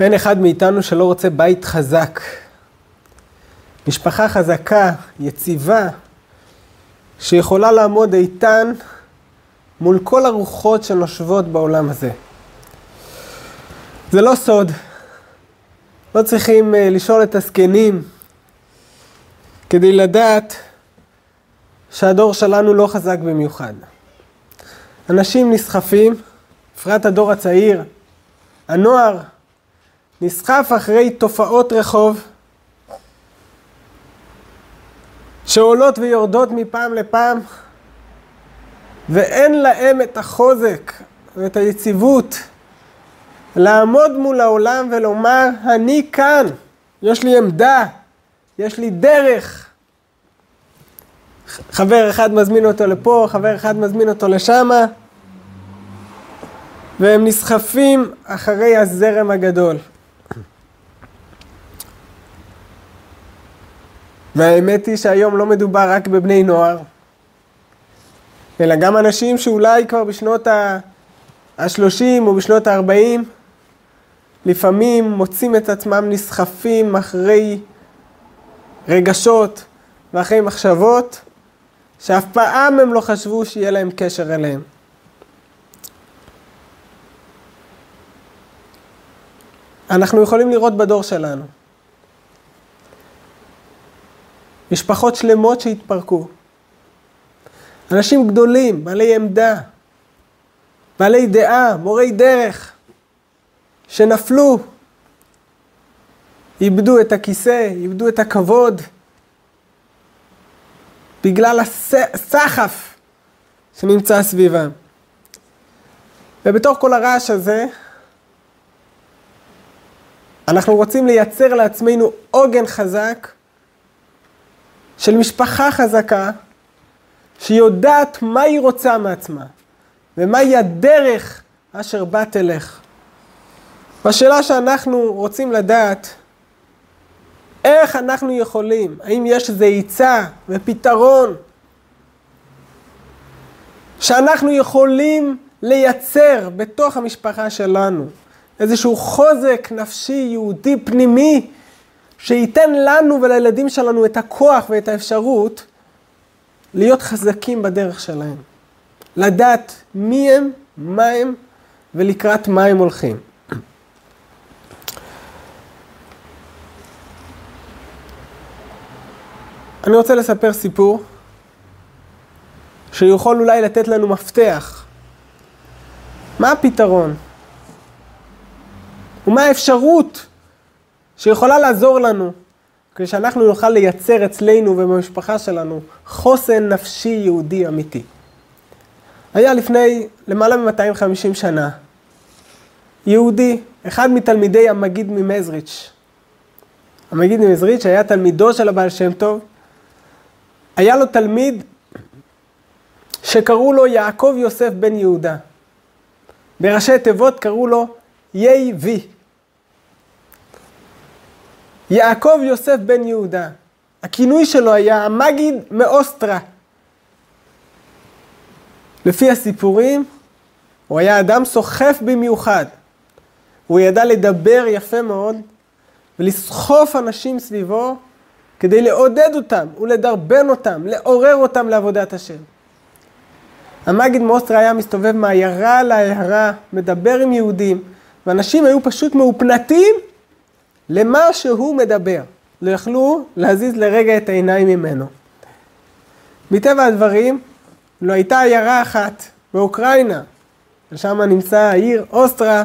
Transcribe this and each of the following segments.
ואין אחד מאיתנו שלא רוצה בית חזק. משפחה חזקה, יציבה, שיכולה לעמוד איתן מול כל הרוחות שנושבות בעולם הזה. זה לא סוד. לא צריכים uh, לשאול את הזקנים כדי לדעת שהדור שלנו לא חזק במיוחד. אנשים נסחפים, בפרט הדור הצעיר, הנוער, נסחף אחרי תופעות רחוב שעולות ויורדות מפעם לפעם ואין להם את החוזק ואת היציבות לעמוד מול העולם ולומר, אני כאן, יש לי עמדה, יש לי דרך. חבר אחד מזמין אותו לפה, חבר אחד מזמין אותו לשמה, והם נסחפים אחרי הזרם הגדול. והאמת היא שהיום לא מדובר רק בבני נוער, אלא גם אנשים שאולי כבר בשנות ה-30 או בשנות ה-40, לפעמים מוצאים את עצמם נסחפים אחרי רגשות ואחרי מחשבות שאף פעם הם לא חשבו שיהיה להם קשר אליהם. אנחנו יכולים לראות בדור שלנו משפחות שלמות שהתפרקו. אנשים גדולים, בעלי עמדה, בעלי דעה, מורי דרך, שנפלו, איבדו את הכיסא, איבדו את הכבוד, בגלל הסחף שנמצא סביבם. ובתוך כל הרעש הזה, אנחנו רוצים לייצר לעצמנו עוגן חזק של משפחה חזקה, שיודעת מה היא רוצה מעצמה, ומהי הדרך אשר בה תלך. והשאלה שאנחנו רוצים לדעת, איך אנחנו יכולים, האם יש איזה עצה ופתרון שאנחנו יכולים לייצר בתוך המשפחה שלנו, איזשהו חוזק נפשי יהודי פנימי שייתן לנו ולילדים שלנו את הכוח ואת האפשרות להיות חזקים בדרך שלהם. לדעת מי הם, מה הם ולקראת מה הם הולכים. אני רוצה לספר סיפור שיכול אולי לתת לנו מפתח. מה הפתרון? ומה האפשרות שיכולה לעזור לנו כדי שאנחנו נוכל לייצר אצלנו ובמשפחה שלנו חוסן נפשי יהודי אמיתי. היה לפני למעלה מ-250 שנה יהודי, אחד מתלמידי המגיד ממזריץ'. המגיד ממזריץ' היה תלמידו של הבעל שם טוב. היה לו תלמיד שקראו לו יעקב יוסף בן יהודה. בראשי תיבות קראו לו וי. יעקב יוסף בן יהודה. הכינוי שלו היה המגיד מאוסטרה. לפי הסיפורים, הוא היה אדם סוחף במיוחד. הוא ידע לדבר יפה מאוד ולסחוף אנשים סביבו כדי לעודד אותם ולדרבן אותם, לעורר אותם לעבודת השם. המגיד מאוסטרה היה מסתובב מעיירה לעיירה, מדבר עם יהודים, ואנשים היו פשוט מאופנתים למה שהוא מדבר. לא יכלו להזיז לרגע את העיניים ממנו. מטבע הדברים, לא הייתה עיירה אחת באוקראינה, ושם נמצא העיר אוסטרה,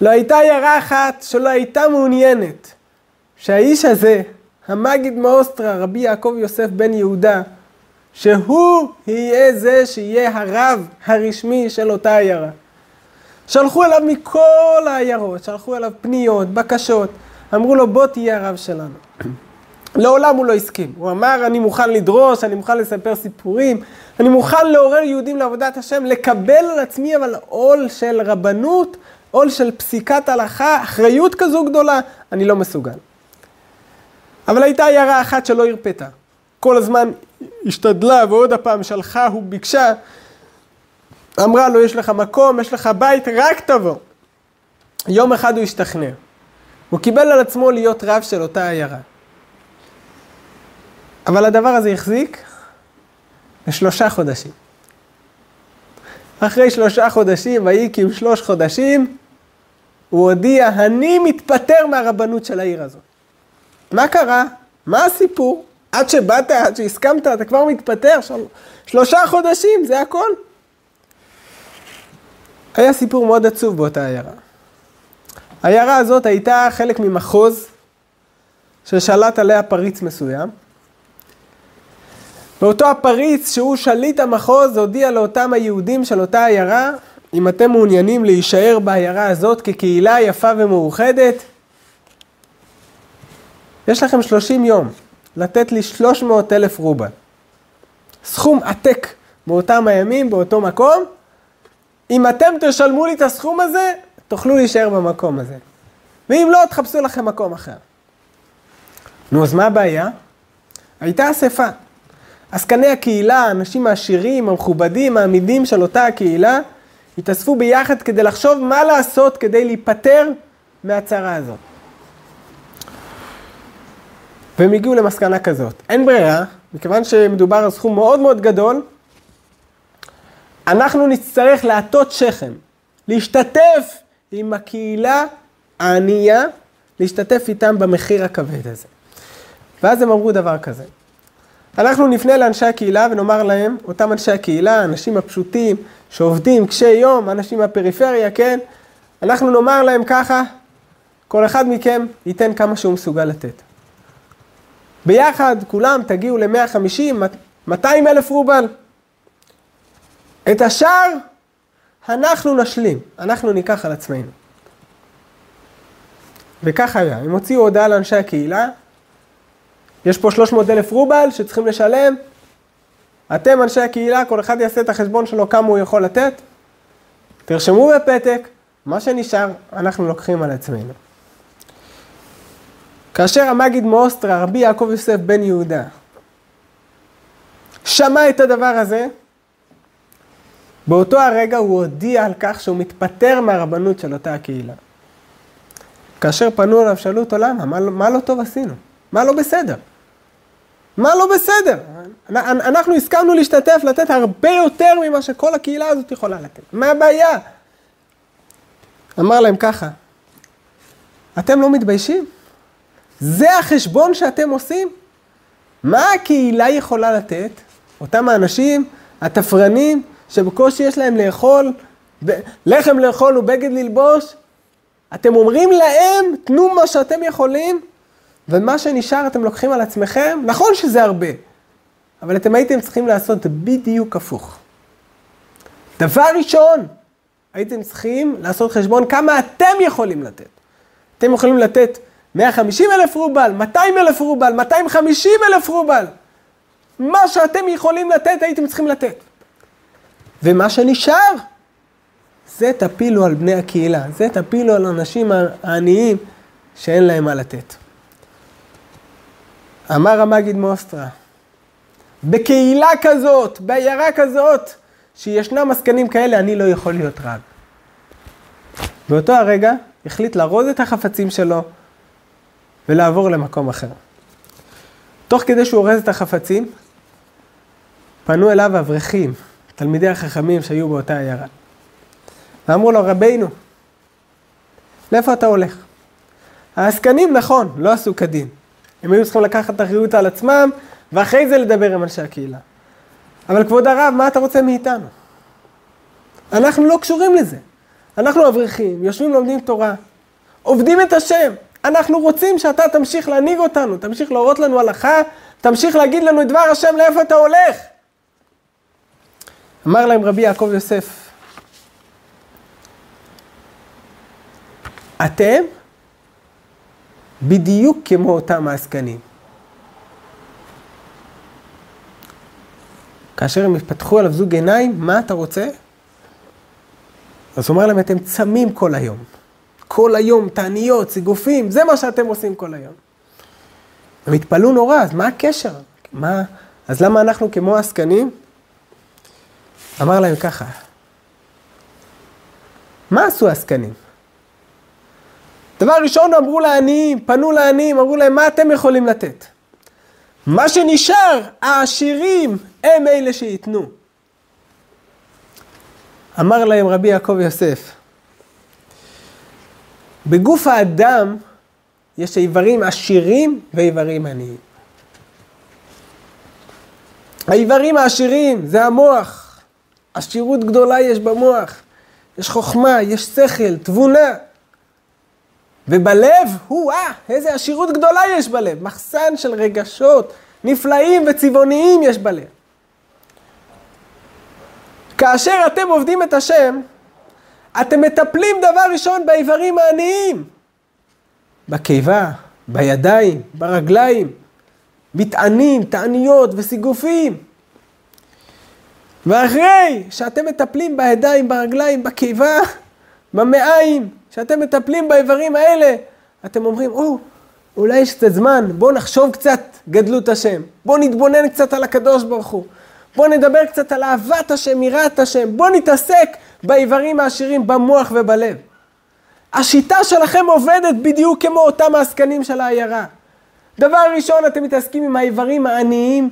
לא הייתה עיירה אחת שלא הייתה מעוניינת שהאיש הזה, המגיד מאוסטרה, רבי יעקב יוסף בן יהודה, שהוא יהיה זה שיהיה הרב הרשמי של אותה עיירה. שלחו אליו מכל העיירות, שלחו אליו פניות, בקשות, אמרו לו בוא תהיה הרב שלנו. לעולם הוא לא הסכים. הוא אמר, אני מוכן לדרוש, אני מוכן לספר סיפורים, אני מוכן לעורר יהודים לעבודת השם, לקבל על עצמי אבל עול של רבנות, עול של פסיקת הלכה, אחריות כזו גדולה, אני לא מסוגל. אבל הייתה עיירה אחת שלא הרפתה. כל הזמן השתדלה ועוד הפעם שלחה, הוא ביקשה, אמרה לו, יש לך מקום, יש לך בית, רק תבוא. יום אחד הוא השתכנע. הוא קיבל על עצמו להיות רב של אותה עיירה. אבל הדבר הזה החזיק לשלושה חודשים. אחרי שלושה חודשים, ויהי כי שלוש חודשים, הוא הודיע, אני מתפטר מהרבנות של העיר הזאת. מה קרה? מה הסיפור? עד שבאת, עד שהסכמת, אתה כבר מתפטר? של... שלושה חודשים, זה הכל. היה סיפור מאוד עצוב באותה עיירה. העיירה הזאת הייתה חלק ממחוז ששלט עליה פריץ מסוים. ואותו הפריץ שהוא שליט המחוז הודיע לאותם היהודים של אותה עיירה, אם אתם מעוניינים להישאר בעיירה הזאת כקהילה יפה ומאוחדת, יש לכם 30 יום לתת לי 300 אלף רובל. סכום עתק באותם הימים, באותו מקום. אם אתם תשלמו לי את הסכום הזה, תוכלו להישאר במקום הזה. ואם לא, תחפשו לכם מקום אחר. נו, אז מה הבעיה? הייתה אספה. עסקני הקהילה, האנשים העשירים, המכובדים, העמידים של אותה הקהילה, התאספו ביחד כדי לחשוב מה לעשות כדי להיפטר מהצרה הזאת. והם הגיעו למסקנה כזאת, אין ברירה, מכיוון שמדובר על סכום מאוד מאוד גדול, אנחנו נצטרך להטות שכם, להשתתף עם הקהילה הענייה, להשתתף איתם במחיר הכבד הזה. ואז הם אמרו דבר כזה, אנחנו נפנה לאנשי הקהילה ונאמר להם, אותם אנשי הקהילה, האנשים הפשוטים, שעובדים קשי יום, אנשים מהפריפריה, כן? אנחנו נאמר להם ככה, כל אחד מכם ייתן כמה שהוא מסוגל לתת. ביחד, כולם תגיעו ל-150, 200 אלף רובל. את השאר, אנחנו נשלים, אנחנו ניקח על עצמנו. וכך היה, הם הוציאו הודעה לאנשי הקהילה, יש פה 300 אלף רובל שצריכים לשלם, אתם אנשי הקהילה, כל אחד יעשה את החשבון שלו כמה הוא יכול לתת, תרשמו בפתק, מה שנשאר אנחנו לוקחים על עצמנו. כאשר המגיד מאוסטרה, רבי יעקב יוסף בן יהודה, שמע את הדבר הזה, באותו הרגע הוא הודיע על כך שהוא מתפטר מהרבנות של אותה הקהילה. כאשר פנו אליו, שאלו אותו למה, מה, מה לא טוב עשינו? מה לא בסדר? מה לא בסדר? אנחנו הסכמנו להשתתף, לתת הרבה יותר ממה שכל הקהילה הזאת יכולה לתת. מה הבעיה? אמר להם ככה, אתם לא מתביישים? זה החשבון שאתם עושים? מה הקהילה יכולה לתת? אותם האנשים, התפרנים, שבקושי יש להם לאכול, לחם לאכול ובגד ללבוש, אתם אומרים להם, תנו מה שאתם יכולים, ומה שנשאר אתם לוקחים על עצמכם, נכון שזה הרבה, אבל אתם הייתם צריכים לעשות בדיוק הפוך. דבר ראשון, הייתם צריכים לעשות חשבון כמה אתם יכולים לתת. אתם יכולים לתת 150 אלף רובל, 200 אלף רובל, 250 אלף רובל. מה שאתם יכולים לתת, הייתם צריכים לתת. ומה שנשאר, זה תפילו על בני הקהילה, זה תפילו על אנשים העניים שאין להם מה לתת. אמר המגיד מאוסטרה, בקהילה כזאת, בעיירה כזאת, שישנם עסקנים כאלה, אני לא יכול להיות רב. באותו הרגע החליט לארוז את החפצים שלו ולעבור למקום אחר. תוך כדי שהוא אורז את החפצים, פנו אליו אברכים, תלמידי החכמים שהיו באותה עיירה. ואמרו לו, רבינו, לאיפה אתה הולך? העסקנים, נכון, לא עשו כדין. הם היו צריכים לקחת אחריות על עצמם, ואחרי זה לדבר עם אנשי הקהילה. אבל כבוד הרב, מה אתה רוצה מאיתנו? אנחנו לא קשורים לזה. אנחנו אברכים, יושבים לומדים תורה, עובדים את השם. אנחנו רוצים שאתה תמשיך להנהיג אותנו, תמשיך להורות לנו הלכה, תמשיך להגיד לנו את דבר השם לאיפה אתה הולך. אמר להם רבי יעקב יוסף, אתם בדיוק כמו אותם העסקנים. כאשר הם פתחו עליו זוג עיניים, מה אתה רוצה? אז הוא אומר להם, אתם צמים כל היום. כל היום, תעניות, סיגופים, זה מה שאתם עושים כל היום. הם התפלאו נורא, אז מה הקשר? מה, אז למה אנחנו כמו עסקנים? אמר להם ככה, מה עשו העסקנים? דבר ראשון אמרו לעניים, פנו לעניים, אמרו להם, מה אתם יכולים לתת? מה שנשאר, העשירים הם אלה שייתנו. אמר להם רבי יעקב יוסף, בגוף האדם יש איברים עשירים ואיברים עניים. האיברים העשירים זה המוח, עשירות גדולה יש במוח, יש חוכמה, יש שכל, תבונה. ובלב, הוא-אה, איזה עשירות גדולה יש בלב, מחסן של רגשות נפלאים וצבעוניים יש בלב. כאשר אתם עובדים את השם, אתם מטפלים דבר ראשון באיברים העניים. בקיבה, בידיים, ברגליים, מטענים, תעניות וסיגופים. ואחרי שאתם מטפלים בידיים, ברגליים, בקיבה, במעיים, שאתם מטפלים באיברים האלה, אתם אומרים, או, אולי יש קצת זמן, בואו נחשוב קצת גדלות השם. בואו נתבונן קצת על הקדוש ברוך הוא. בואו נדבר קצת על אהבת השם, יראת השם. בואו נתעסק באיברים העשירים במוח ובלב. השיטה שלכם עובדת בדיוק כמו אותם העסקנים של העיירה. דבר ראשון, אתם מתעסקים עם האיברים העניים,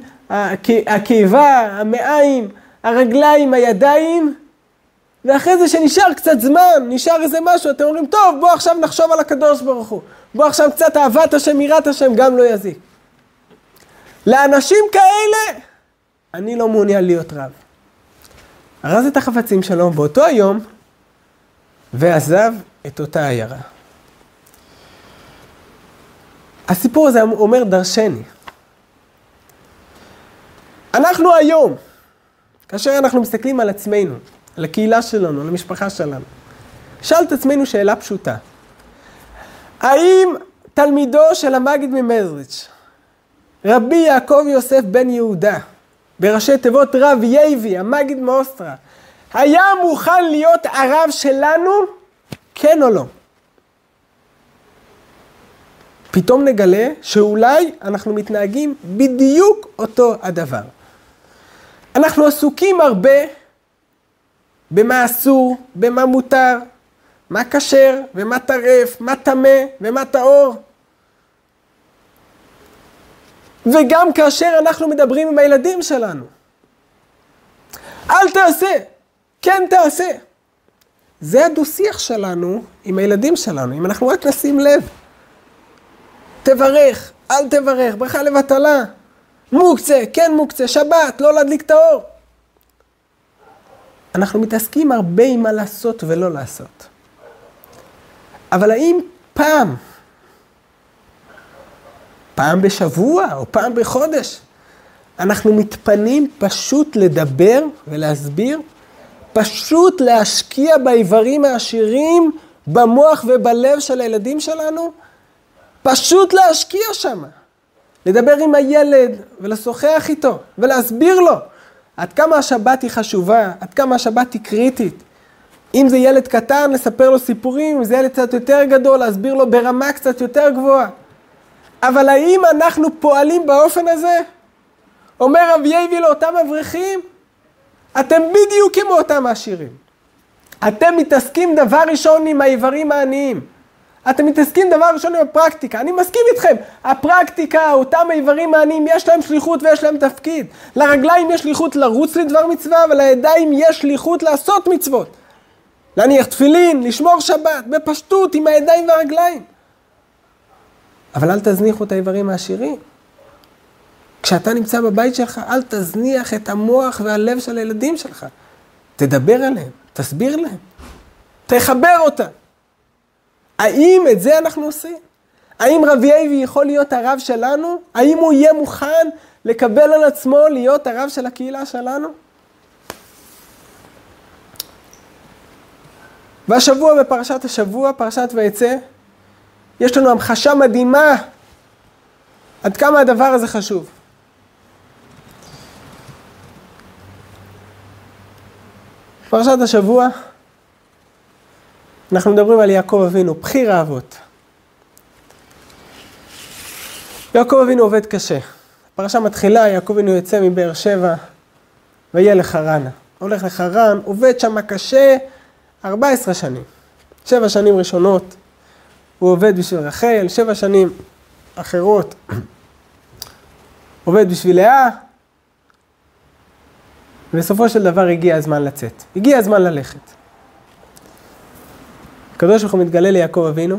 הקיבה, המעיים, הרגליים, הידיים, ואחרי זה שנשאר קצת זמן, נשאר איזה משהו, אתם אומרים, טוב, בוא עכשיו נחשוב על הקדוש ברוך הוא. בוא עכשיו קצת אהבת השם, יראת השם, גם לא יזיק. לאנשים כאלה, אני לא מעוניין להיות רב. ארז את החפצים שלו באותו היום, ועזב את אותה עיירה. הסיפור הזה אומר דרשני. אנחנו היום, כאשר אנחנו מסתכלים על עצמנו, על הקהילה שלנו, על המשפחה שלנו, שאל את עצמנו שאלה פשוטה. האם תלמידו של המגיד ממזריץ', רבי יעקב יוסף בן יהודה, בראשי תיבות רב יייבי, המגיד מאוסטרה, היה מוכן להיות הרב שלנו, כן או לא? פתאום נגלה שאולי אנחנו מתנהגים בדיוק אותו הדבר. אנחנו עסוקים הרבה במה אסור, במה מותר, מה כשר ומה טרף, מה טמא ומה טהור. וגם כאשר אנחנו מדברים עם הילדים שלנו. אל תעשה, כן תעשה. זה הדו-שיח שלנו עם הילדים שלנו, אם אנחנו רק נשים לב. תברך, אל תברך, ברכה לבטלה. מוקצה, כן מוקצה, שבת, לא להדליק את האור. אנחנו מתעסקים הרבה עם מה לעשות ולא לעשות. אבל האם פעם, פעם בשבוע או פעם בחודש, אנחנו מתפנים פשוט לדבר ולהסביר? פשוט להשקיע באיברים העשירים, במוח ובלב של הילדים שלנו? פשוט להשקיע שם. לדבר עם הילד ולשוחח איתו ולהסביר לו עד כמה השבת היא חשובה, עד כמה השבת היא קריטית. אם זה ילד קטן, לספר לו סיפורים, אם זה ילד קצת יותר גדול, להסביר לו ברמה קצת יותר גבוהה. אבל האם אנחנו פועלים באופן הזה? אומר רב יייבי לאותם אברכים, אתם בדיוק כמו אותם העשירים. אתם מתעסקים דבר ראשון עם האיברים העניים. אתם מתעסקים דבר ראשון עם הפרקטיקה. אני מסכים איתכם, הפרקטיקה, אותם האיברים העניים, יש להם שליחות ויש להם תפקיד. לרגליים יש שליחות לרוץ לדבר מצווה, ולידיים יש שליחות לעשות מצוות. להניח תפילין, לשמור שבת, בפשטות, עם הידיים והרגליים. אבל אל תזניחו את האיברים העשירים. כשאתה נמצא בבית שלך, אל תזניח את המוח והלב של הילדים שלך. תדבר עליהם, תסביר להם, תחבר אותם. האם את זה אנחנו עושים? האם רבי אייבי יכול להיות הרב שלנו? האם הוא יהיה מוכן לקבל על עצמו להיות הרב של הקהילה שלנו? והשבוע בפרשת השבוע, פרשת ויצא, יש לנו המחשה מדהימה עד כמה הדבר הזה חשוב. פרשת השבוע, אנחנו מדברים על יעקב אבינו, בחיר האבות. יעקב אבינו עובד קשה. הפרשה מתחילה, יעקב אבינו יוצא מבאר שבע ויהיה לחרנה. הולך לחרן, עובד שם קשה 14 שנים. שבע שנים ראשונות הוא עובד בשביל רחל, שבע שנים אחרות עובד בשביל לאה, ובסופו של דבר הגיע הזמן לצאת. הגיע הזמן ללכת. הקדוש ברוך הוא מתגלה ליעקב אבינו,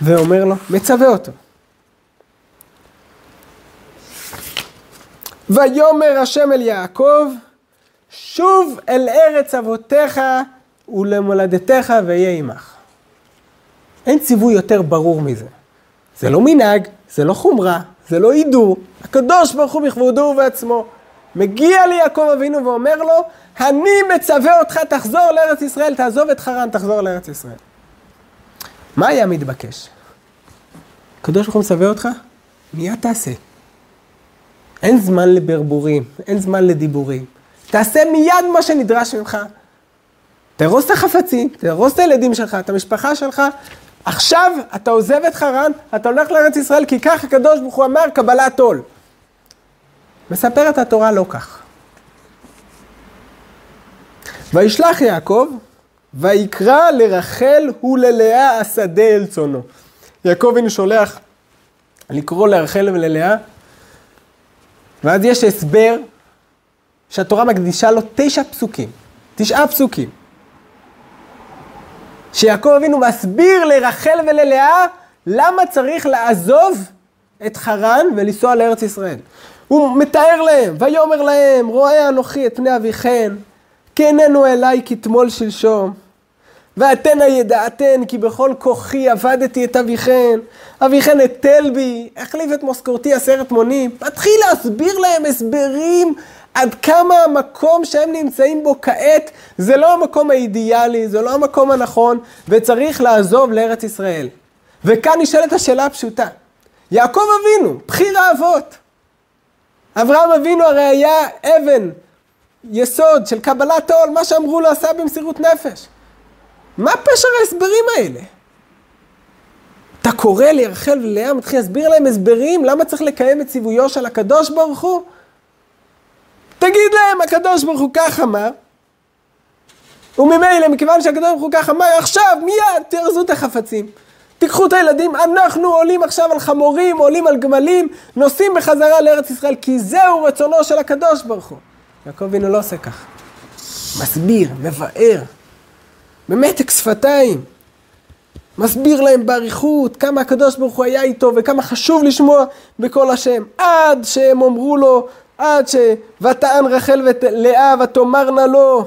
ואומר לו, מצווה אותו. ויאמר השם אל יעקב, שוב אל ארץ אבותיך ולמולדתך ואהיה עמך. אין ציווי יותר ברור מזה. זה לא מנהג, זה לא חומרה, זה לא הידור. הקדוש ברוך הוא בכבודו ובעצמו. מגיע ליעקב אבינו ואומר לו, אני מצווה אותך, תחזור לארץ ישראל, תעזוב את חרן, תחזור לארץ ישראל. מה היה מתבקש? הקדוש ברוך הוא מצווה אותך, מיד תעשה. אין זמן לברבורים, אין זמן לדיבורים. תעשה מיד מה שנדרש ממך. תארוס את החפצים, תארוס את הילדים שלך, את המשפחה שלך. עכשיו אתה עוזב את חרן, אתה הולך לארץ ישראל, כי כך הקדוש ברוך הוא אמר, קבלת עול. מספרת התורה לא כך. וישלח יעקב, ויקרא לרחל וללאה השדה אל צונו. יעקב הנה שולח לקרוא לרחל וללאה, ואז יש הסבר שהתורה מקדישה לו תשע פסוקים, תשעה פסוקים. שיעקב אבינו מסביר לרחל וללאה למה צריך לעזוב את חרן ולנסוע לארץ ישראל. הוא מתאר להם, ויאמר להם, רואה אנוכי את פני אביכן, כי איננו אליי כתמול שלשום. ואתנה ידעתן כי בכל כוחי עבדתי את אביכן, אביכן היטל בי, החליף את משכורתי עשרת מונים. מתחיל להסביר להם הסברים עד כמה המקום שהם נמצאים בו כעת זה לא המקום האידיאלי, זה לא המקום הנכון, וצריך לעזוב לארץ ישראל. וכאן נשאלת השאלה הפשוטה. יעקב אבינו, בחיר האבות. אברהם אבינו הרי היה אבן, יסוד של קבלת עול, מה שאמרו לו עשה במסירות נפש. מה פשר ההסברים האלה? אתה קורא לירחל ולאה, מתחיל להסביר להם הסברים למה צריך לקיים את ציוויו של הקדוש ברוך הוא? תגיד להם, הקדוש ברוך הוא כך אמר, וממילא, מכיוון שהקדוש ברוך הוא כך אמר, עכשיו מיד תארזו את החפצים. תיקחו את הילדים, אנחנו עולים עכשיו על חמורים, עולים על גמלים, נוסעים בחזרה לארץ ישראל, כי זהו רצונו של הקדוש ברוך הוא. יעקב אבינו לא עושה כך. מסביר, מבאר, במתק שפתיים. מסביר להם באריכות כמה הקדוש ברוך הוא היה איתו וכמה חשוב לשמוע בקול השם. עד שהם אמרו לו, עד ש... ותען רחל ולאה ותאמרנה לו,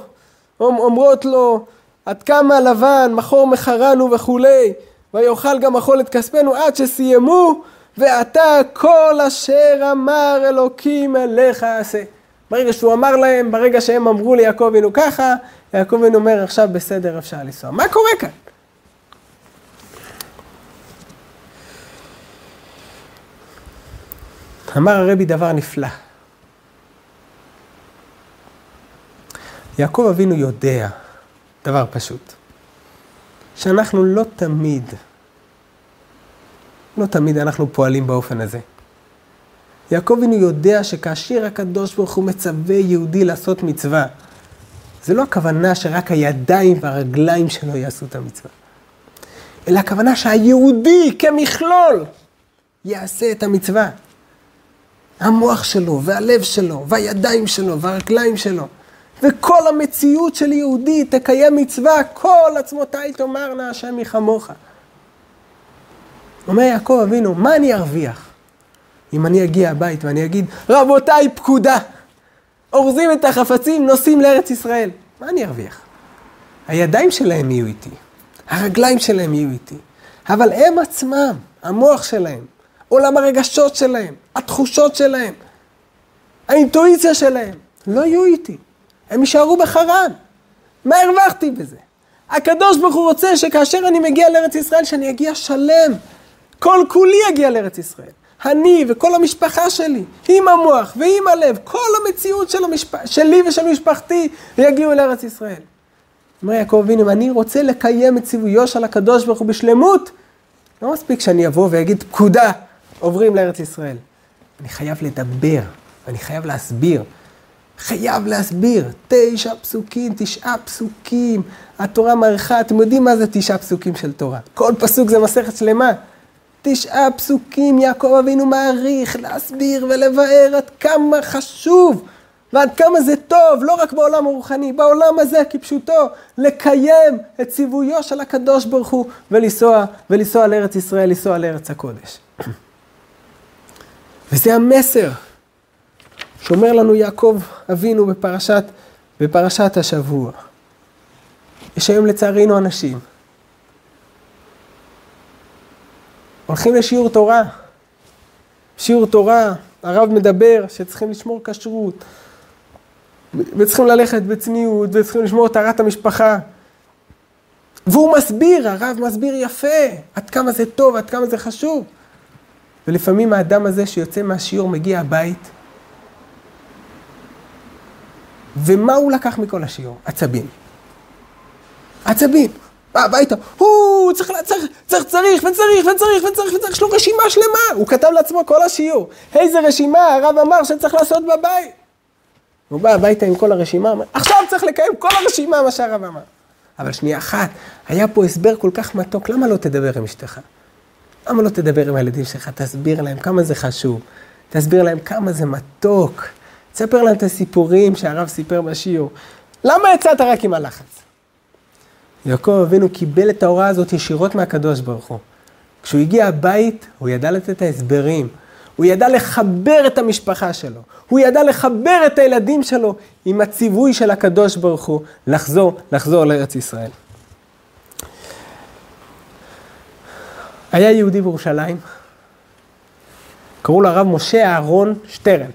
אומרות לו, עד כמה לבן, מחור מחרנו וכולי, ויאכל גם אכול את כספנו עד שסיימו, ועתה כל אשר אמר אלוקים אליך עשה. ברגע שהוא אמר להם, ברגע שהם אמרו ליעקב אבינו ככה, יעקב אבינו אומר, עכשיו בסדר, אפשר לנסוע. מה קורה כאן? אמר הרבי דבר נפלא. יעקב אבינו יודע דבר פשוט, שאנחנו לא תמיד, לא תמיד אנחנו פועלים באופן הזה. יעקב אבינו יודע שכאשר הקדוש ברוך הוא מצווה יהודי לעשות מצווה, זה לא הכוונה שרק הידיים והרגליים שלו יעשו את המצווה, אלא הכוונה שהיהודי כמכלול יעשה את המצווה. המוח שלו, והלב שלו, והידיים שלו, והרגליים שלו. וכל המציאות של יהודי תקיים מצווה, כל עצמותיי תאמרנה השם מחמוך. אומר יעקב אבינו, מה אני ארוויח אם אני אגיע הבית ואני אגיד, רבותיי, פקודה, אורזים את החפצים, נוסעים לארץ ישראל. מה אני ארוויח? הידיים שלהם יהיו איתי, הרגליים שלהם יהיו איתי, אבל הם עצמם, המוח שלהם, עולם הרגשות שלהם, התחושות שלהם, האינטואיציה שלהם, לא יהיו איתי. הם יישארו בחרן. מה הרווחתי בזה? הקדוש ברוך הוא רוצה שכאשר אני מגיע לארץ ישראל, שאני אגיע שלם. כל כולי יגיע לארץ ישראל. אני וכל המשפחה שלי, עם המוח ועם הלב, כל המציאות של המשפ... שלי ושל משפחתי, יגיעו לארץ ישראל. אומר יעקב אבינו, אני רוצה לקיים את ציוויו של הקדוש ברוך הוא בשלמות. לא מספיק שאני אבוא ואגיד פקודה, עוברים לארץ ישראל. אני חייב לדבר, אני חייב להסביר. חייב להסביר. תשע פסוקים, תשעה פסוקים. התורה מעריכה, אתם יודעים מה זה תשעה פסוקים של תורה. כל פסוק זה מסכת שלמה. תשעה פסוקים יעקב אבינו מעריך להסביר ולבאר עד כמה חשוב ועד כמה זה טוב, לא רק בעולם הרוחני, בעולם הזה כפשוטו, לקיים את ציוויו של הקדוש ברוך הוא ולנסוע, ולנסוע לארץ ישראל, לנסוע לארץ הקודש. וזה המסר שאומר לנו יעקב אבינו בפרשת, בפרשת השבוע. יש היום לצערנו אנשים הולכים לשיעור תורה. שיעור תורה, הרב מדבר שצריכים לשמור כשרות, וצריכים ללכת בצניעות, וצריכים לשמור טהרת המשפחה. והוא מסביר, הרב מסביר יפה, עד כמה זה טוב, עד כמה זה חשוב. ולפעמים האדם הזה שיוצא מהשיעור מגיע הבית, ומה הוא לקח מכל השיעור? עצבים. עצבים. הביתה, הוא צריך, צריך, צריך, צריך, וצריך, וצריך, וצריך, וצריך, יש לו רשימה שלמה. הוא כתב לעצמו כל השיעור. איזה רשימה הרב אמר שצריך לעשות בבית. הוא בא הביתה עם כל הרשימה, אומר, עכשיו צריך לקיים כל הרשימה, מה שהרב אמר. אבל שנייה אחת, היה פה הסבר כל כך מתוק, למה לא תדבר עם אשתך? למה לא תדבר עם הילדים שלך? תסביר להם כמה זה חשוב. תסביר להם כמה זה מתוק. תספר להם את הסיפורים שהרב סיפר בשיעור. למה יצאת רק עם הלחץ? יעקב אבינו קיבל את ההוראה הזאת ישירות מהקדוש ברוך הוא. כשהוא הגיע הבית, הוא ידע לתת ההסברים. הוא ידע לחבר את המשפחה שלו. הוא ידע לחבר את הילדים שלו עם הציווי של הקדוש ברוך הוא לחזור, לחזור לארץ ישראל. היה יהודי בירושלים, קראו לו הרב משה אהרון שטרן.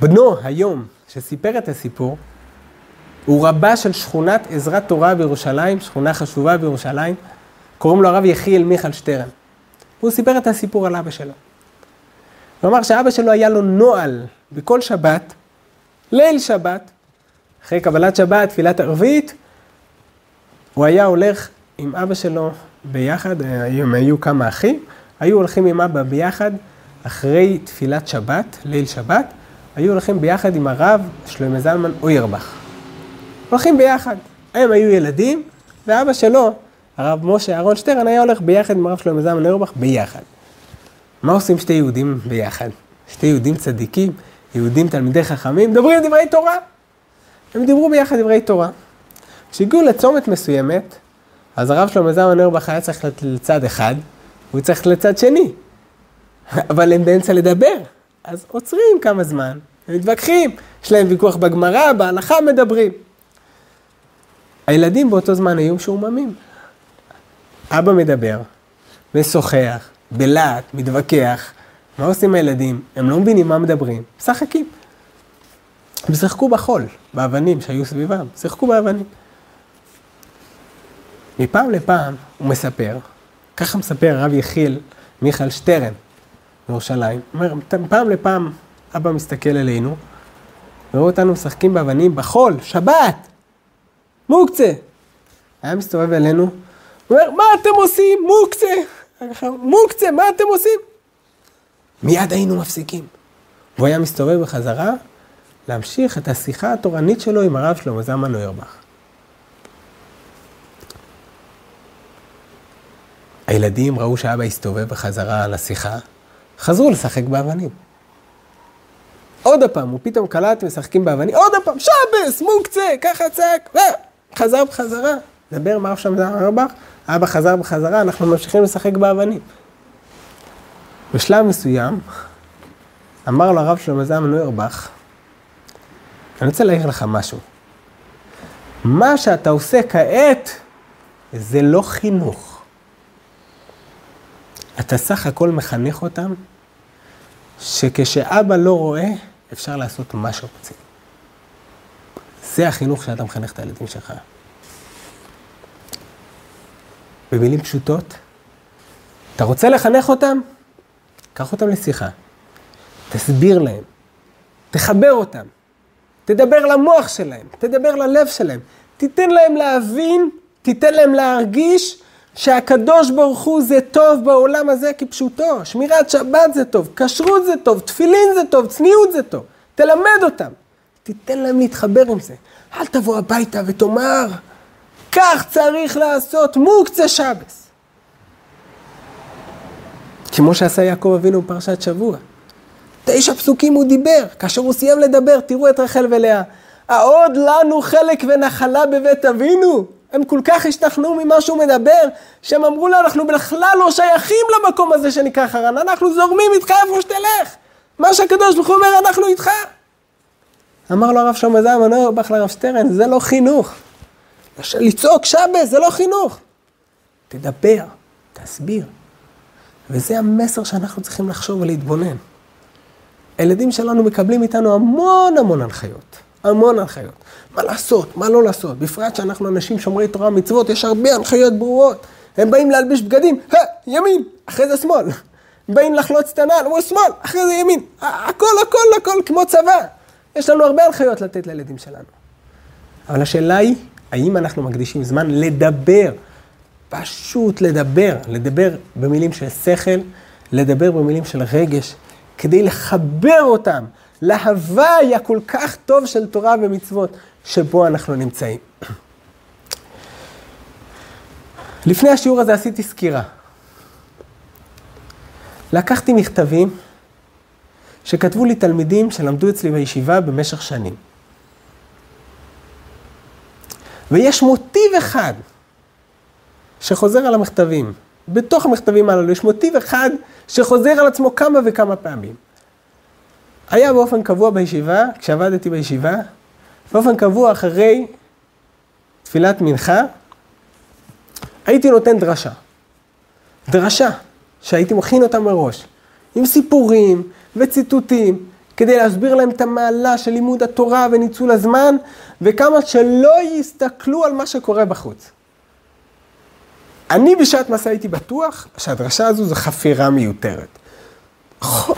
בנו היום, שסיפר את הסיפור, הוא רבה של שכונת עזרת תורה בירושלים, שכונה חשובה בירושלים, קוראים לו הרב יחיאל מיכל שטרן. הוא סיפר את הסיפור על אבא שלו. הוא אמר שאבא שלו היה לו נוהל בכל שבת, ליל שבת, אחרי קבלת שבת, תפילת ערבית, הוא היה הולך עם אבא שלו ביחד, הם היו כמה אחים, היו הולכים עם אבא ביחד אחרי תפילת שבת, ליל שבת, היו הולכים ביחד עם הרב שלמה זלמן אוירבך. הולכים ביחד. הם היו ילדים, ואבא שלו, הרב משה אהרון שטרן, היה הולך ביחד עם הרב שלמה זלמן אוירבך ביחד. מה עושים שתי יהודים ביחד? שתי יהודים צדיקים, יהודים תלמידי חכמים, מדברים דברי תורה. הם דיברו ביחד דברי תורה. כשהגיעו לצומת מסוימת, אז הרב שלמה זלמן אוירבך היה צריך לצד אחד, הוא צריך לצד שני. אבל הם באמצע לדבר, אז עוצרים כמה זמן, הם מתווכחים, יש להם ויכוח בגמרא, בהלכה מדברים. הילדים באותו זמן היו משועממים. אבא מדבר, משוחח, בלהט, מתווכח. מה עושים הילדים? הם לא מבינים מה מדברים, משחקים. הם שיחקו בחול, באבנים שהיו סביבם, שיחקו באבנים. מפעם לפעם הוא מספר, ככה מספר הרב יחיל מיכאל שטרן מירושלים, אומר, מפעם לפעם אבא מסתכל עלינו, ורואה אותנו משחקים באבנים בחול, שבת, מוקצה. היה מסתובב אלינו, אומר, מה אתם עושים? מוקצה. מוקצה, מה אתם עושים? מיד היינו מפסיקים. והוא היה מסתובב בחזרה להמשיך את השיחה התורנית שלו עם הרב שלמה זלמן נוירבך. הילדים ראו שאבא הסתובב בחזרה לשיחה, חזרו לשחק באבנים. עוד פעם, הוא פתאום קלט משחקים באבנים, עוד פעם, שבס, מוקצה, ככה צעק, חזר בחזרה. דבר מה עכשיו זה ארבך, אבא חזר בחזרה, אנחנו ממשיכים לשחק באבנים. בשלב מסוים, אמר לו הרב שלמה זלמן נוירבך, אני רוצה להעיר לך משהו. מה שאתה עושה כעת, זה לא חינוך. אתה סך הכל מחנך אותם, שכשאבא לא רואה, אפשר לעשות מה שרוצים. זה החינוך שאתה מחנך את הילדים שלך. במילים פשוטות, אתה רוצה לחנך אותם? קח אותם לשיחה. תסביר להם. תחבר אותם. תדבר למוח שלהם. תדבר ללב שלהם. תיתן להם להבין, תיתן להם להרגיש שהקדוש ברוך הוא זה טוב בעולם הזה כפשוטו. שמירת שבת זה טוב, כשרות זה טוב, תפילין זה טוב, צניעות זה טוב. תלמד אותם, תיתן להם להתחבר עם זה. אל תבוא הביתה ותאמר, כך צריך לעשות מוקצה שבס. כמו שעשה יעקב אבינו בפרשת שבוע. תשע פסוקים הוא דיבר, כאשר הוא סיים לדבר, תראו את רחל ולאה. העוד לנו חלק ונחלה בבית אבינו? הם כל כך השתכנעו ממה שהוא מדבר, שהם אמרו לו, אנחנו בכלל לא שייכים למקום הזה שנקרא חרן, אנחנו זורמים איתך איפה שתלך. מה שהקדוש ברוך הוא אומר, אנחנו איתך. אמר לו הרב שלמה זלמן אוירבך לרב שטרן, זה לא חינוך. לצעוק שבס, זה לא חינוך. תדבר, תסביר. וזה המסר שאנחנו צריכים לחשוב ולהתבונן. הילדים שלנו מקבלים איתנו המון המון הנחיות. המון הנחיות. מה לעשות, מה לא לעשות. בפרט שאנחנו אנשים שומרי תורה ומצוות, יש הרבה הנחיות ברורות. הם באים להלביש בגדים, הא, ימין, אחרי זה שמאל. באים לחלוץ את הנעל, אמרו שמאל, אחרי זה ימין. הכל, הכל, הכל כמו צבא. יש לנו הרבה הנחיות לתת לילדים שלנו. אבל השאלה היא, האם אנחנו מקדישים זמן לדבר, פשוט לדבר, לדבר במילים של שכל, לדבר במילים של רגש, כדי לחבר אותם להוואי הכל כך טוב של תורה ומצוות שבו אנחנו נמצאים. לפני השיעור הזה עשיתי סקירה. לקחתי מכתבים שכתבו לי תלמידים שלמדו אצלי בישיבה במשך שנים. ויש מוטיב אחד שחוזר על המכתבים. בתוך המכתבים הללו יש מוטיב אחד שחוזר על עצמו כמה וכמה פעמים. היה באופן קבוע בישיבה, כשעבדתי בישיבה, באופן קבוע אחרי תפילת מנחה, הייתי נותן דרשה. דרשה, שהייתי מכין אותה מראש, עם סיפורים וציטוטים, כדי להסביר להם את המעלה של לימוד התורה וניצול הזמן, וכמה שלא יסתכלו על מה שקורה בחוץ. אני בשעת מסע הייתי בטוח שהדרשה הזו זו חפירה מיותרת.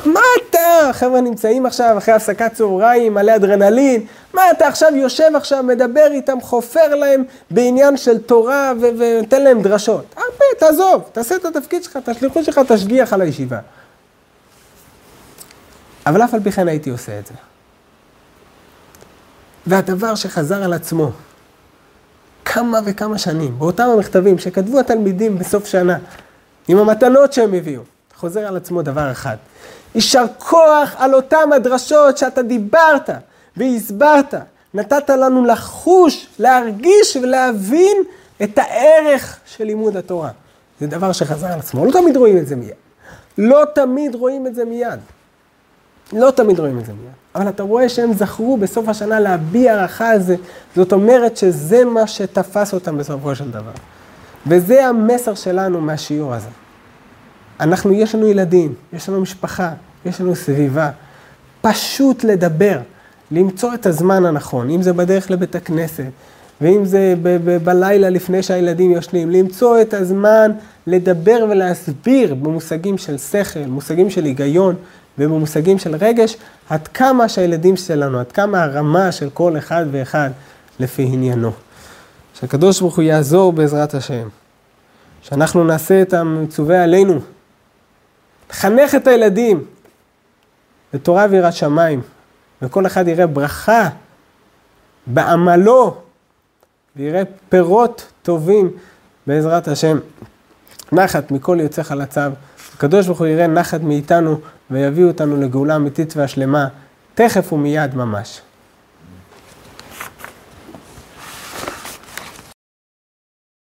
מה אתה, חבר'ה נמצאים עכשיו אחרי הפסקת צהריים, מלא אדרנלין, מה אתה עכשיו יושב עכשיו, מדבר איתם, חופר להם בעניין של תורה ונותן להם דרשות. הרבה, תעזוב, תעשה את התפקיד שלך, את השליחות שלך, תשגיח על הישיבה. אבל אף על פי כן הייתי עושה את זה. והדבר שחזר על עצמו כמה וכמה שנים, באותם המכתבים שכתבו התלמידים בסוף שנה, עם המתנות שהם הביאו, חוזר על עצמו דבר אחד. יישר כוח על אותם הדרשות שאתה דיברת והסברת. נתת לנו לחוש, להרגיש ולהבין את הערך של לימוד התורה. זה דבר שחזר על עצמו, לא תמיד רואים את זה מיד. לא תמיד רואים את זה מיד. לא תמיד רואים את זה מיד. אבל אתה רואה שהם זכרו בסוף השנה להביע הערכה על זה. זאת אומרת שזה מה שתפס אותם בסופו של דבר. וזה המסר שלנו מהשיעור הזה. אנחנו, יש לנו ילדים, יש לנו משפחה, יש לנו סביבה. פשוט לדבר, למצוא את הזמן הנכון, אם זה בדרך לבית הכנסת, ואם זה ב- ב- בלילה לפני שהילדים יושנים, למצוא את הזמן לדבר ולהסביר במושגים של שכל, מושגים של היגיון ובמושגים של רגש, עד כמה שהילדים שלנו, עד כמה הרמה של כל אחד ואחד לפי עניינו. שהקדוש ברוך הוא יעזור בעזרת השם, שאנחנו נעשה את המצווה עלינו, לחנך את הילדים בתורה ויראת שמיים, וכל אחד יראה ברכה בעמלו, ויראה פירות טובים בעזרת השם. נחת מכל יוצא חלציו. הקדוש ברוך הוא יראה נחת מאיתנו ויביא אותנו לגאולה אמיתית והשלמה, תכף ומיד ממש.